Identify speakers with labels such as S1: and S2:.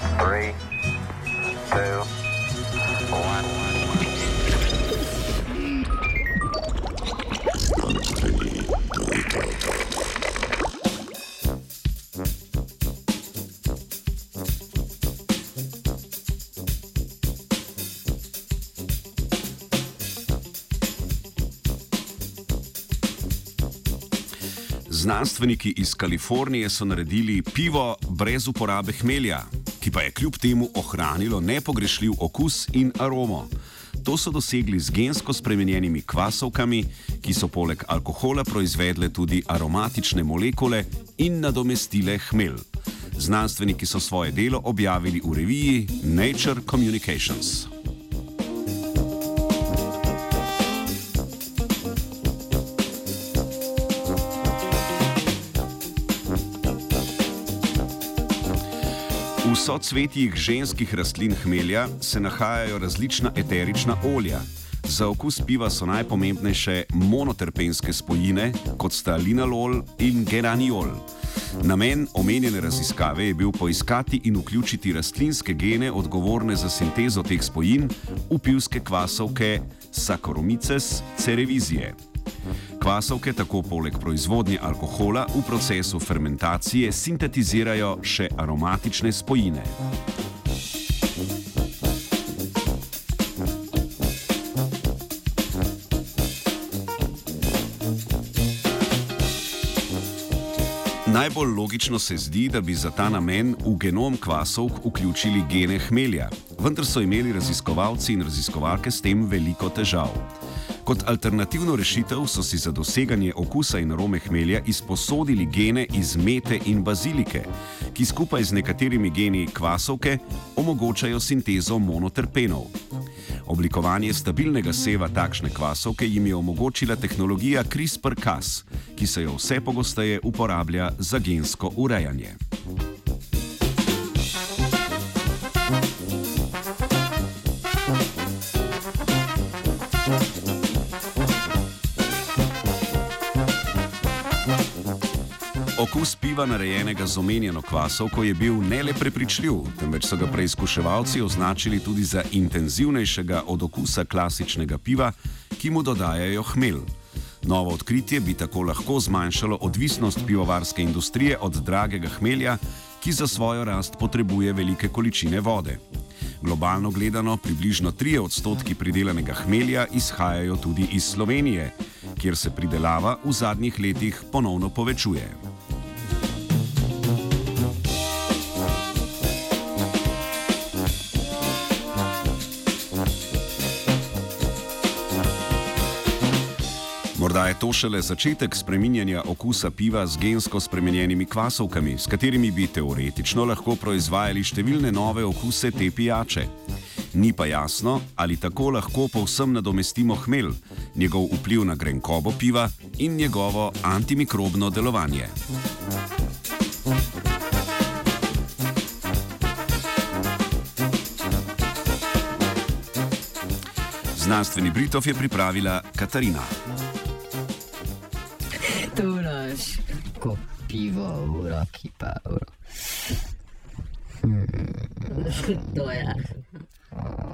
S1: Three, two, one.
S2: Znanstveniki iz Kalifornije so naredili pivo brez uporabe hmelja, ki pa je kljub temu ohranilo nepogrešljiv okus in aromo. To so dosegli z gensko spremenjenimi kvasovkami, ki so poleg alkohola proizvedle tudi aromatične molekule in nadomestile hmelj. Znanstveniki so svoje delo objavili v reviji Nature Communications. V socvetjih ženskih rastlin hmelja se nahajajo različna eterična olja. Za okus piva so najpomembnejše monoterpenske spojine, kot sta linalol in geraniol. Namen omenjene raziskave je bil poiskati in vključiti rastlinske gene odgovorne za sintezo teh spojin v pivske kvasovke Saccharomyces cerevisiae. Kvasovke tako poleg proizvodnje alkohola v procesu fermentacije sintetizirajo še aromatične spojine. Najbolj logično se zdi, da bi za ta namen v genom kvasovk vključili gene hmelja, vendar so imeli raziskovalci in raziskovalke s tem veliko težav. Kot alternativno rešitev so si za doseganje okusa in arome hmelja izposodili gene iz mete in bazilike, ki skupaj z nekaterimi geni kvasovke omogočajo sintezo monoterpenov. Oblikovanje stabilnega seva takšne kvasovke jim je omogočila tehnologija CRISPR-Cas, ki se jo vse pogosteje uporablja za gensko urejanje. Okus piva, narejenega z omenjeno kvasovko, je bil ne le prepričljiv, temveč so ga preizkuševalci označili tudi za intenzivnejšega od okusa klasičnega piva, ki mu dodajajo hmelj. Novo odkritje bi tako lahko zmanjšalo odvisnost pivovarske industrije od dragega hmelja, ki za svojo rast potrebuje velike količine vode. Globalno gledano, približno 3 odstotki pridelanega hmelja izhajajo tudi iz Slovenije, kjer se pridelava v zadnjih letih ponovno povečuje. Morda je to šele začetek spreminjanja okusa piva z gensko spremenjenimi kvasovkami, s katerimi bi teoretično lahko proizvajali številne nove okuse te pijače. Ni pa jasno, ali tako lahko povsem nadomestimo hmelj, njegov vpliv na grenkobo piva in njegovo antimikrobno delovanje. Znanstveni Britov je pripravila Katarina.
S3: To naš, ko pivo v roki, pa v roki. To je.